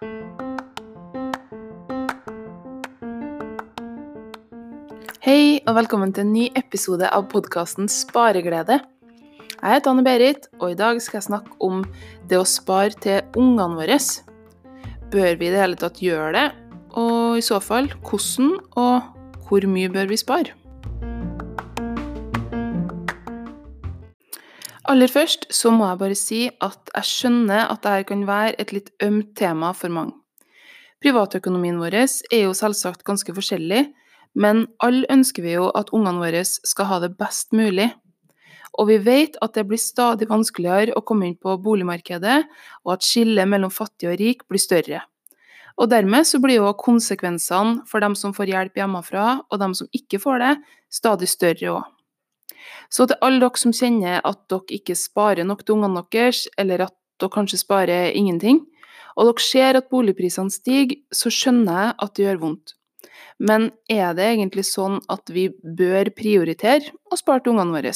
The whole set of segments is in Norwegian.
Hei, og velkommen til en ny episode av podkasten Spareglede. Jeg heter Anne Berit, og i dag skal jeg snakke om det å spare til ungene våre. Bør vi i det hele tatt gjøre det, og i så fall hvordan og hvor mye bør vi spare? Aller først så må jeg bare si at jeg skjønner at dette kan være et litt ømt tema for mange. Privatøkonomien vår er jo selvsagt ganske forskjellig, men alle ønsker vi jo at ungene våre skal ha det best mulig. Og vi vet at det blir stadig vanskeligere å komme inn på boligmarkedet, og at skillet mellom fattig og rik blir større. Og dermed så blir jo konsekvensene for dem som får hjelp hjemmefra, og dem som ikke får det, stadig større òg. Så til alle dere som kjenner at dere ikke sparer nok til ungene deres, eller at dere kanskje sparer ingenting, og dere ser at boligprisene stiger, så skjønner jeg at det gjør vondt. Men er det egentlig sånn at vi bør prioritere å spare til ungene våre?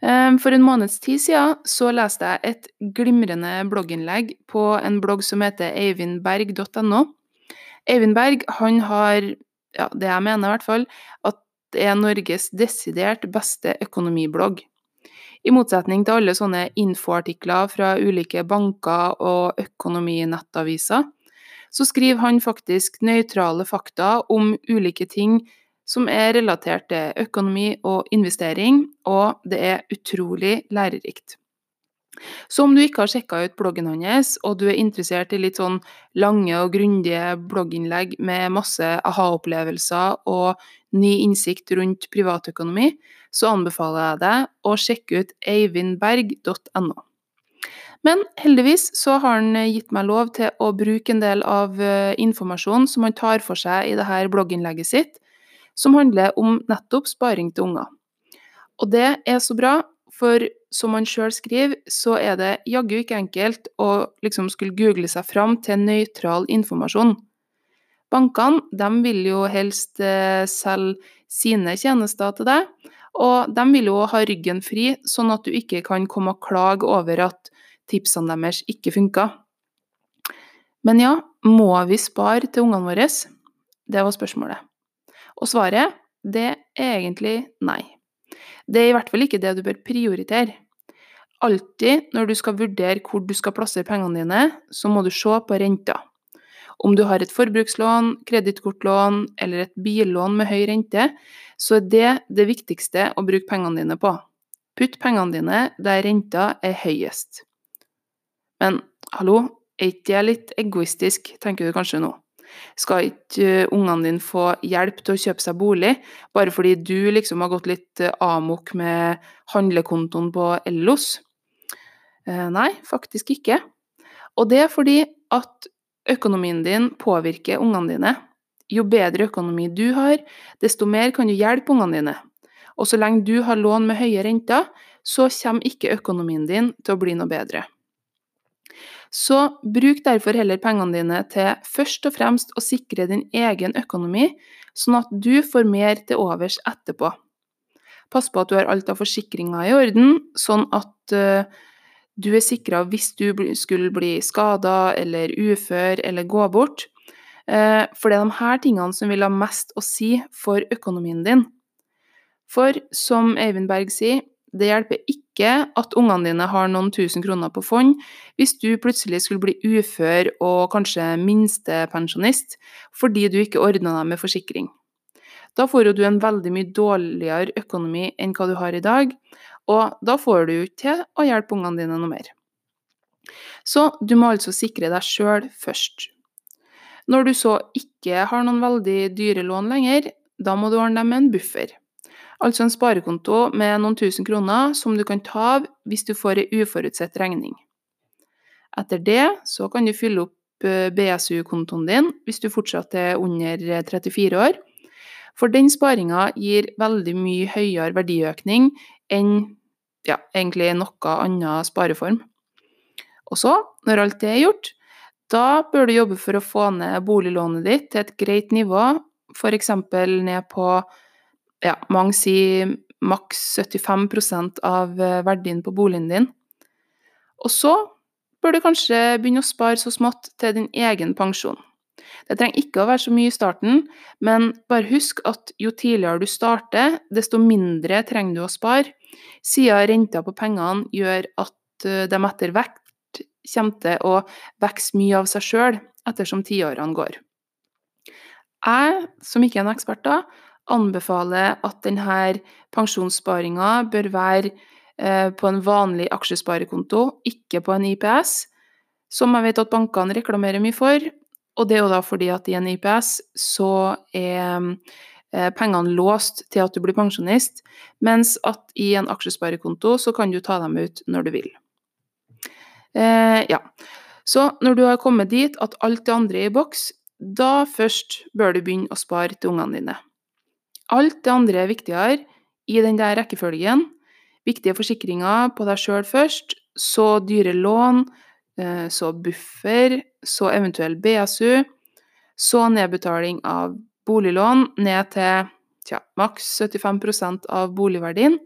Ehm, for en måneds tid siden så leste jeg et glimrende blogginnlegg på en blogg som heter eivindberg.no. Eivind Berg han har, ja, det jeg mener i hvert fall, at er Norges desidert beste økonomiblogg. I motsetning til alle sånne infoartikler fra ulike banker og økonominettaviser, så skriver han faktisk nøytrale fakta om ulike ting som er relatert til økonomi og investering, og det er utrolig lærerikt. Så om du ikke har sjekka ut bloggen hans, og du er interessert i litt sånn lange og grundige blogginnlegg med masse aha-opplevelser og ny innsikt rundt privatøkonomi, så anbefaler jeg deg å sjekke ut eivindberg.no. Men heldigvis så har han gitt meg lov til å bruke en del av eh, informasjonen som han tar for seg i dette blogginnlegget sitt, som handler om nettopp sparing til unger. Og det er så bra, for som han sjøl skriver, så er det jaggu ikke enkelt å liksom skulle google seg fram til nøytral informasjon. Bankene de vil jo helst eh, selge sine tjenester til deg, og de vil jo ha ryggen fri, sånn at du ikke kan komme og klage over at tipsene deres ikke funka. Men ja, må vi spare til ungene våre? Det var spørsmålet. Og svaret, det er egentlig nei. Det er i hvert fall ikke det du bør prioritere. Alltid når du skal vurdere hvor du skal plassere pengene dine, så må du se på renta. Om du har et forbrukslån, kredittkortlån eller et billån med høy rente, så er det det viktigste å bruke pengene dine på. Putt pengene dine der renta er høyest. Men hallo, er ikke det litt egoistisk, tenker du kanskje nå? Skal ikke eh, ungene dine få hjelp til å kjøpe seg bolig, bare fordi du liksom har gått litt eh, amok med handlekontoen på Ellos? Eh, nei, faktisk ikke. Og det er fordi at økonomien din påvirker ungene dine. Jo bedre økonomi du har, desto mer kan du hjelpe ungene dine. Og så lenge du har lån med høye renter, så kommer ikke økonomien din til å bli noe bedre. Så bruk derfor heller pengene dine til først og fremst å sikre din egen økonomi, sånn at du får mer til overs etterpå. Pass på at du har alt av forsikringer i orden, sånn at uh, du er sikra hvis du skulle bli skada eller ufør eller gå bort. Uh, for det er de her tingene som vil ha mest å si for økonomien din. For som Eivind Berg sier, det hjelper ikke at ungene dine har noen tusen kroner på fond hvis du plutselig skulle bli ufør og kanskje minstepensjonist fordi du ikke ordna deg med forsikring. Da får jo du en veldig mye dårligere økonomi enn hva du har i dag, og da får du ikke til å hjelpe ungene dine noe mer. Så du må altså sikre deg sjøl først. Når du så ikke har noen veldig dyre lån lenger, da må du ordne deg med en buffer. Altså en sparekonto med noen tusen kroner som du kan ta av hvis du får ei uforutsett regning. Etter det så kan du fylle opp eh, BSU-kontoen din hvis du fortsatt er under 34 år. For den sparinga gir veldig mye høyere verdiøkning enn ja, egentlig noe annen spareform. Og så, når alt det er gjort, da bør du jobbe for å få ned boliglånet ditt til et greit nivå, f.eks. ned på ja, mange sier maks 75 av eh, verdien på boligen din. Og så, bør du kanskje begynne å spare så smått til din egen pensjon. Det trenger ikke å være så mye i starten, men bare husk at jo tidligere du starter, desto mindre trenger du å spare, siden renta på pengene gjør at eh, de etter vekt kommer til å vokse mye av seg sjøl ettersom tiårene går. Jeg, som ikke er en ekspert, da, anbefaler at denne pensjonssparinga bør være eh, på en vanlig aksjesparekonto, ikke på en IPS, som jeg vet at bankene reklamerer mye for. Og det er jo da fordi at i en IPS så er eh, pengene låst til at du blir pensjonist, mens at i en aksjesparekonto så kan du ta dem ut når du vil. Eh, ja. Så når du har kommet dit at alt det andre er i boks, da først bør du begynne å spare til ungene dine. Alt det andre er viktigere i den der rekkefølgen. Viktige forsikringer på deg sjøl først, så dyre lån, eh, så buffer, så eventuell BSU, så nedbetaling av boliglån ned til tja, maks 75 av boligverdien,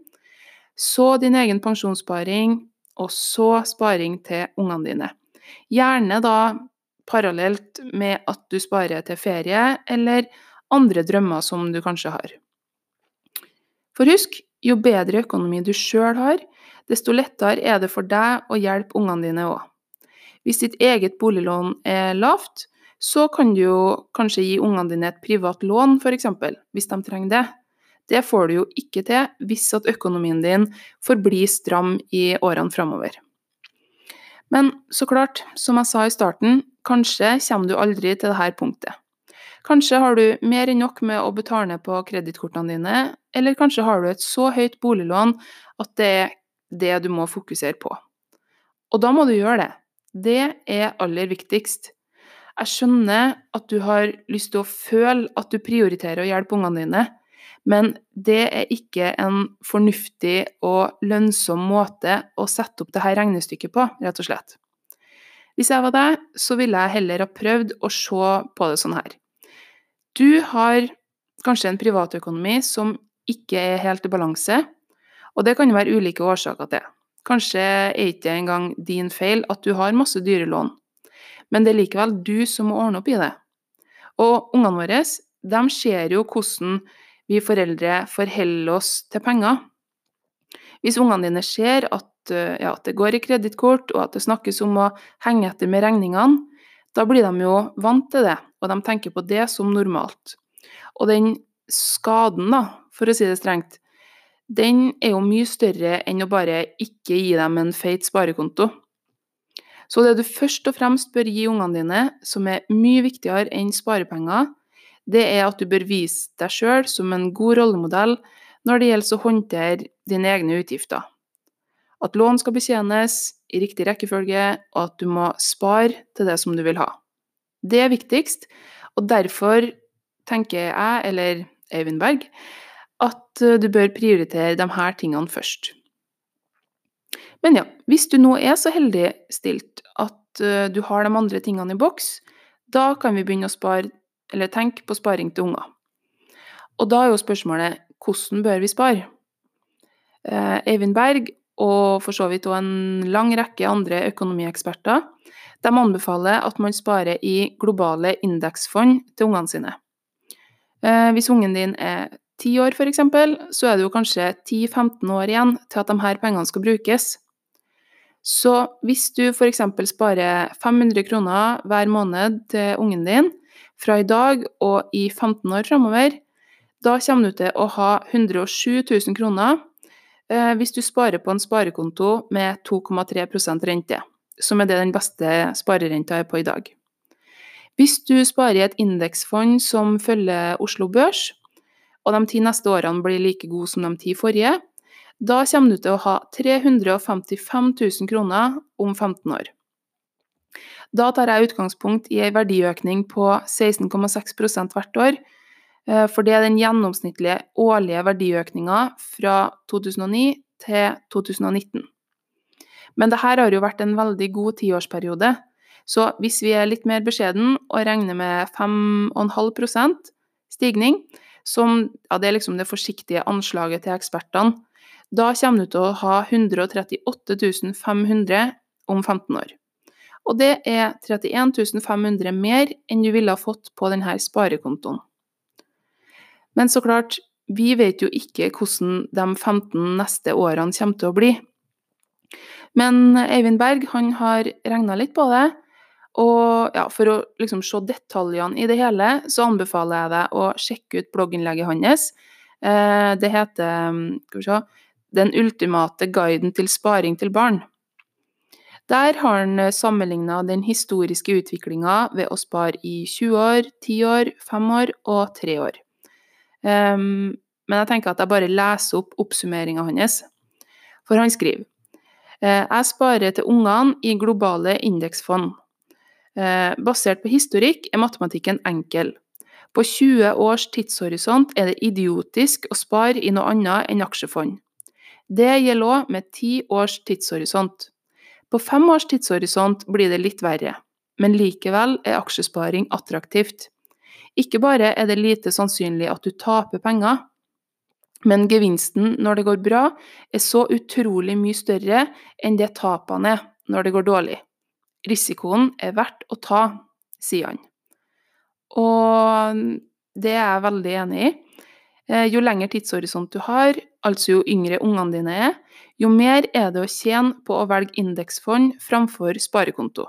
så din egen pensjonssparing, og så sparing til ungene dine. Gjerne da parallelt med at du sparer til ferie eller andre drømmer som du kanskje har. For husk, jo bedre økonomi du sjøl har, desto lettere er det for deg å hjelpe ungene dine òg. Hvis ditt eget boliglån er lavt, så kan du jo kanskje gi ungene dine et privat lån, f.eks., hvis de trenger det. Det får du jo ikke til hvis at økonomien din forblir stram i årene framover. Men så klart, som jeg sa i starten, kanskje kommer du aldri til dette punktet. Kanskje har du mer enn nok med å betale ned på kredittkortene dine, eller kanskje har du et så høyt boliglån at det er det du må fokusere på. Og da må du gjøre det. Det er aller viktigst. Jeg skjønner at du har lyst til å føle at du prioriterer å hjelpe ungene dine, men det er ikke en fornuftig og lønnsom måte å sette opp dette regnestykket på, rett og slett. Hvis jeg var deg, så ville jeg heller ha prøvd å se på det sånn her. Du har kanskje en privatøkonomi som ikke er helt i balanse, og det kan være ulike årsaker til. Kanskje er ikke engang din feil at du har masse dyre lån, men det er likevel du som må ordne opp i det. Og ungene våre, de ser jo hvordan vi foreldre forholder oss til penger. Hvis ungene dine ser at, eh, ja, at det går i kredittkort, og at det snakkes om å henge etter med regningene, da blir de jo vant til det, og de tenker på det som normalt. Og den skaden, da, for å si det strengt, den er jo mye større enn å bare ikke gi dem en feit sparekonto. Så det du først og fremst bør gi ungene dine, som er mye viktigere enn sparepenger, det er at du bør vise deg sjøl som en god rollemodell når det gjelder å håndtere dine egne utgifter. At lån skal betjenes i riktig rekkefølge, og at du må spare til det som du vil ha. Det er viktigst, og derfor tenker jeg, eller Eivind Berg, at eh, du bør prioritere de her tingene først. Men ja, hvis du nå er så heldig stilt at eh, du har de andre tingene i boks, da kan vi begynne å spare eller tenke på sparing til unger. Og da er jo spørsmålet hvordan bør vi spare? Eh, Eivind Berg og for så vidt òg en lang rekke andre økonomieksperter de anbefaler at man sparer i globale indeksfond til ungene sine. Eh, hvis ungen din er ti år f.eks., så er det jo kanskje 10-15 år igjen til at de her pengene skal brukes. Så hvis du f.eks. sparer 500 kroner hver måned til ungen din, fra i dag og i 15 år framover, da kommer du til å ha 107 000 kroner hvis du sparer på en sparekonto med 2,3% rente, som er det den beste sparerenta er på i dag. Hvis du sparer i et indeksfond som følger Oslo Børs, og de ti neste årene blir like gode som de ti forrige, da kommer du til å ha 355 000 kroner om 15 år. Da tar jeg utgangspunkt i en verdiøkning på 16,6 hvert år, eh, for det er den gjennomsnittlige årlige verdiøkninga fra 2009 til 2019. Men dette har jo vært en veldig god tiårsperiode, så hvis vi er litt mer beskjeden og regner med 5,5% stigning, som ja, det er liksom det forsiktige anslaget til ekspertene, da kommer du til å ha 138 500 om 15 år. Og det er 31 500 mer enn du ville ha fått på denne sparekontoen. Men så klart, vi vet jo ikke hvordan de 15 neste årene kommer til å bli. Men Eivind Berg han har regna litt på det, og ja, for å liksom se detaljene i det hele, så anbefaler jeg deg å sjekke ut blogginnlegget hans. Eh, det heter skal vi se, 'Den ultimate guiden til sparing til barn'. Der har han sammenligna den historiske utviklinga ved å spare i 20 år, 10 år, 5 år og 3 år. Um, men jeg tenker at jeg bare leser opp oppsummeringa hans. For han skriver eh, Jeg sparer til ungene i globale indeksfond. Eh, basert på historikk er matematikken enkel. På 20 års tidshorisont er det idiotisk å spare i noe annet enn aksjefond. Det gjelder òg med 10 års tidshorisont. På 5 års tidshorisont blir det litt verre, men likevel er aksjesparing attraktivt. Ikke bare er det lite sannsynlig at du taper penger, men gevinsten når det går bra, er så utrolig mye større enn det tapene er når det går dårlig. Risikoen er verdt å ta, sier han. Og det er jeg veldig enig i. Eh, jo lengre tidshorisont du har, altså jo yngre ungene dine er, jo mer er det å tjene på å velge indeksfond framfor sparekonto.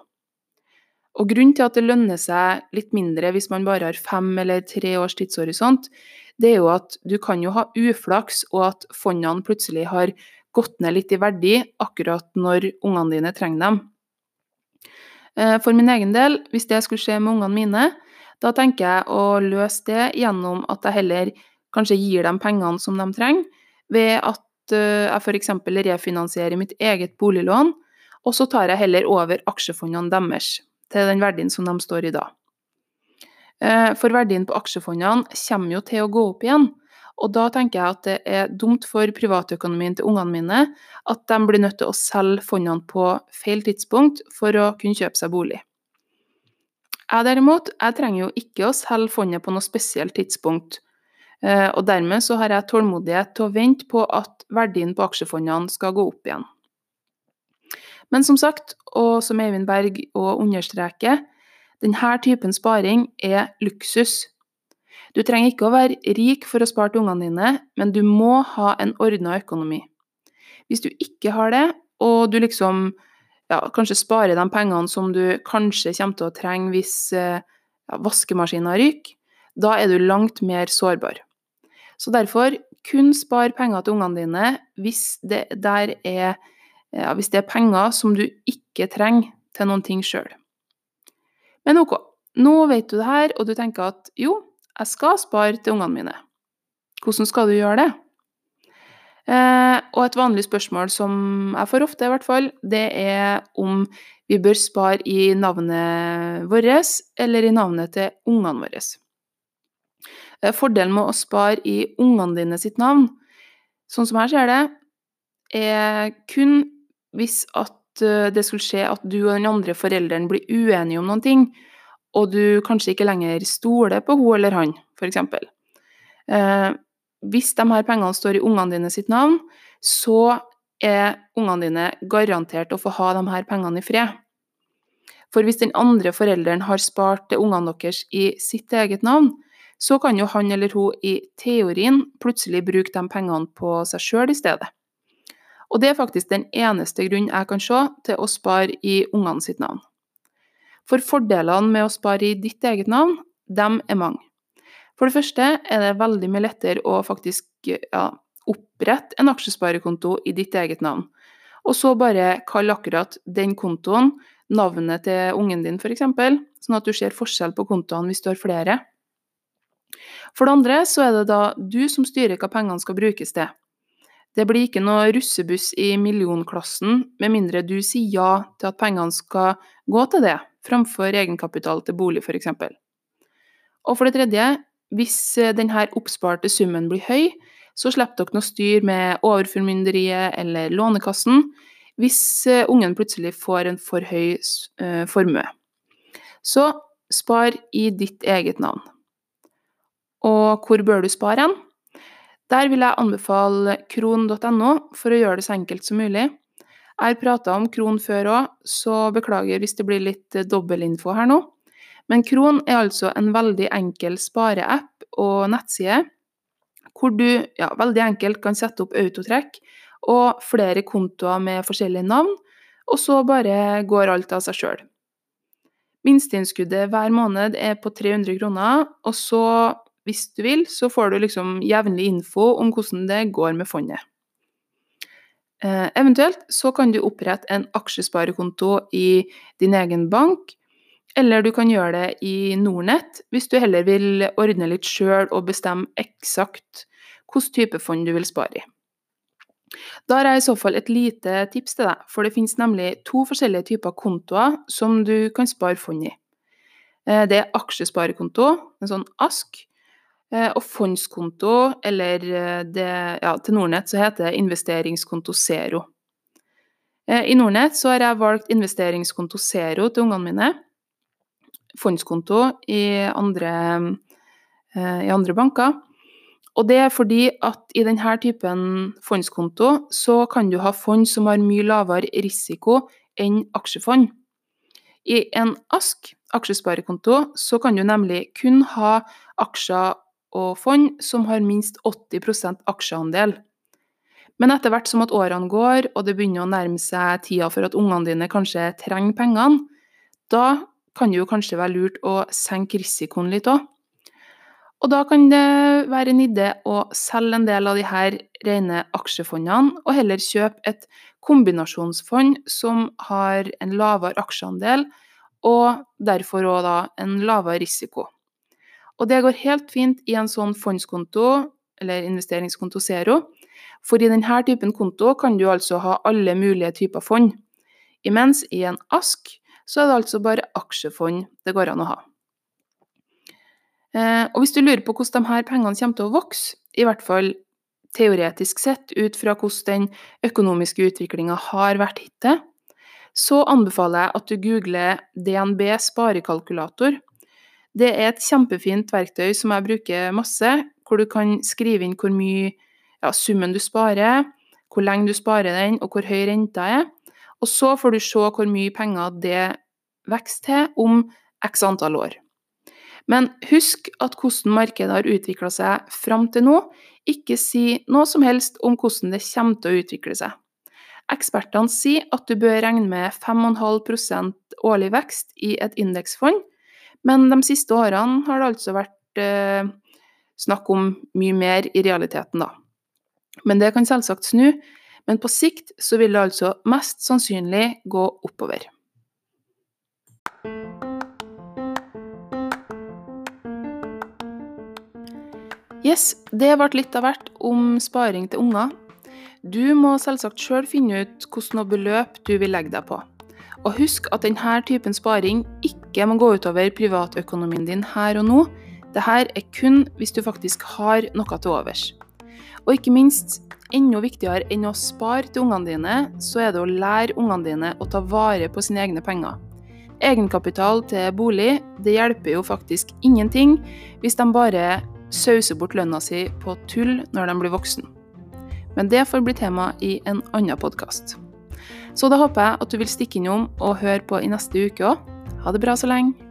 Og Grunnen til at det lønner seg litt mindre hvis man bare har fem eller tre års tidshorisont, det er jo at du kan jo ha uflaks, og at fondene plutselig har gått ned litt i verdi akkurat når ungene dine trenger dem. Eh, for min egen del, hvis det skulle skje med ungene mine, da tenker jeg å løse det gjennom at jeg heller kanskje gir dem pengene som de trenger, ved at eh, jeg f.eks. refinansierer mitt eget boliglån, og så tar jeg heller over aksjefondene deres til den verdien som de står i da. Eh, for verdien på aksjefondene kommer jo til å gå opp igjen, og da tenker jeg at det er dumt for privatøkonomien til ungene mine at de blir nødt til å selge fondene på feil tidspunkt for å kunne kjøpe seg bolig. Jeg derimot, jeg trenger jo ikke å selge fondet på noe spesielt tidspunkt, eh, og dermed så har jeg tålmodighet til å vente på at verdien på aksjefondene skal gå opp igjen. Men som sagt, og som Eivind Berg òg understreker, denne typen sparing er luksus. Du trenger ikke å være rik for å spare til ungene dine, men du må ha en ordna økonomi. Hvis du ikke har det, og du liksom ja, kanskje sparer de pengene som du kanskje kommer til å trenge hvis ja, vaskemaskinen ryker, da er du langt mer sårbar. Så derfor, kun spar penger til ungene dine hvis det, der er, ja, hvis det er penger som du ikke trenger til noen ting sjøl. Men ok, nå vet du det her, og du tenker at jo, jeg skal spare til ungene mine. Hvordan skal du gjøre det? Eh, og et vanlig spørsmål som jeg får ofte, i hvert fall, det er om vi bør spare i navnet vårt eller i navnet til ungene våre. Eh, fordelen med å spare i ungene dine sitt navn, sånn som jeg ser det, er kun hvis at eh, det skulle skje at du og den andre forelderen blir uenige om noen ting, og du kanskje ikke lenger stoler på hun eller han, f.eks. Eh, hvis de her pengene står i ungene dine sitt navn, så er ungene dine garantert å få ha de her pengene i fred. For hvis den andre forelderen har spart til ungene deres i sitt eget navn, så kan jo han eller hun i teorien plutselig bruke de pengene på seg sjøl i stedet. Og det er faktisk den eneste grunnen jeg kan se til å spare i ungene sitt navn. For fordelene med å spare i ditt eget navn, dem er mange. For det første er det veldig mye lettere å faktisk ja, opprette en aksjesparekonto i ditt eget navn. Og så bare kall akkurat den kontoen navnet til ungen din, f.eks., sånn at du ser forskjell på kontoene hvis du har flere. For det andre så er det da du som styrer hva pengene skal brukes til. Det blir ikke noe russebuss i millionklassen med mindre du sier ja til at pengene skal gå til det, framfor egenkapital til bolig f.eks. Og for det tredje, hvis eh, denne oppsparte summen blir høy, så slipper dere noe styr med overformynderiet eller Lånekassen hvis eh, ungen plutselig får en for høy uh, formue. Så spar i ditt eget navn. Og hvor bør du spare hen? Der vil jeg anbefale kron.no for å gjøre det så enkelt som mulig. Jeg har prata om Kron før òg, så beklager hvis det blir litt dobbeltinfo her nå. Men Kron er altså en veldig enkel spareapp og nettside hvor du ja, veldig enkelt kan sette opp autotrekk og flere kontoer med forskjellige navn, og så bare går alt av seg sjøl. Minsteinnskuddet hver måned er på 300 kroner, og så, hvis du vil, så får du liksom jevnlig info om hvordan det går med fondet. Eh, eventuelt så kan du opprette en aksjesparekonto i din egen bank, eller du kan gjøre det i Nordnett hvis du heller vil ordne litt sjøl og bestemme eksakt hvilken type fond du vil spare i. Da har jeg i så fall et lite tips til deg, for det finnes nemlig to forskjellige typer kontoer som du kan spare fond i. Eh, det er aksjesparekonto, en sånn ASK, og fondskonto, eller eh, det, ja, til Nordnett så heter det investeringskonto Zero. Eh, I Nordnett så har jeg valgt investeringskonto Zero til ungene mine. Fondskonto i andre, i andre banker. Og det er fordi at i denne typen fondskonto så kan du ha fond som har mye lavere risiko enn aksjefond. I en ASK, aksjesparekonto, så kan du nemlig kun ha aksjer og fond som har minst 80% aksjeandel. Men etter hvert som at årene går, og det begynner å nærme seg tida for at ungene dine kanskje trenger pengene, da kan det jo kanskje være lurt å senke risikoen litt òg. Og da kan det være en idé å selge en del av de her rene aksjefondene, og heller kjøpe et kombinasjonsfond som har en lavere aksjeandel, og derfor òg da en lavere risiko. Og det går helt fint i en sånn fondskonto, eller investeringskonto Zero, for i denne typen konto kan du altså ha alle mulige typer fond. Imens i en ASK så er det altså bare aksjefond det går an å ha. Eh, og hvis du lurer på hvordan de her pengene kommer til å vokse, i hvert fall teoretisk sett ut fra hvordan den økonomiske utviklinga har vært hittil, så anbefaler jeg at du googler DNB sparekalkulator. Det er et kjempefint verktøy som jeg bruker masse, hvor du kan skrive inn hvor mye ja, summen du sparer, hvor lenge du sparer den, og hvor høy renta er. Og så får du se hvor mye penger det vokser til om x antall år. Men husk at hvordan markedet har utvikla seg fram til nå, ikke si noe som helst om hvordan det kommer til å utvikle seg. Ekspertene sier at du bør regne med 5,5% årlig vekst i et indeksfond, men de siste årene har det altså vært eh, snakk om mye mer i realiteten, da. Men det kan selvsagt snu, men på sikt så vil det altså mest sannsynlig gå oppover. Yes, det ble litt av hvert om sparing til unger. Du må selvsagt sjøl finne ut hvilket beløp du vil legge deg på. Og husk at denne typen sparing ikke må gå utover privatøkonomien din her og nå. Dette er kun hvis du faktisk har noe til overs. Og ikke minst, enda viktigere enn å spare til ungene dine, så er det å lære ungene dine å ta vare på sine egne penger. Egenkapital til bolig det hjelper jo faktisk ingenting hvis de bare sauser bort lønna si på tull når de blir voksen. Men det får bli tema i en annen podkast. Så da håper jeg at du vil stikke innom og høre på i neste uke òg. Ha det bra så lenge.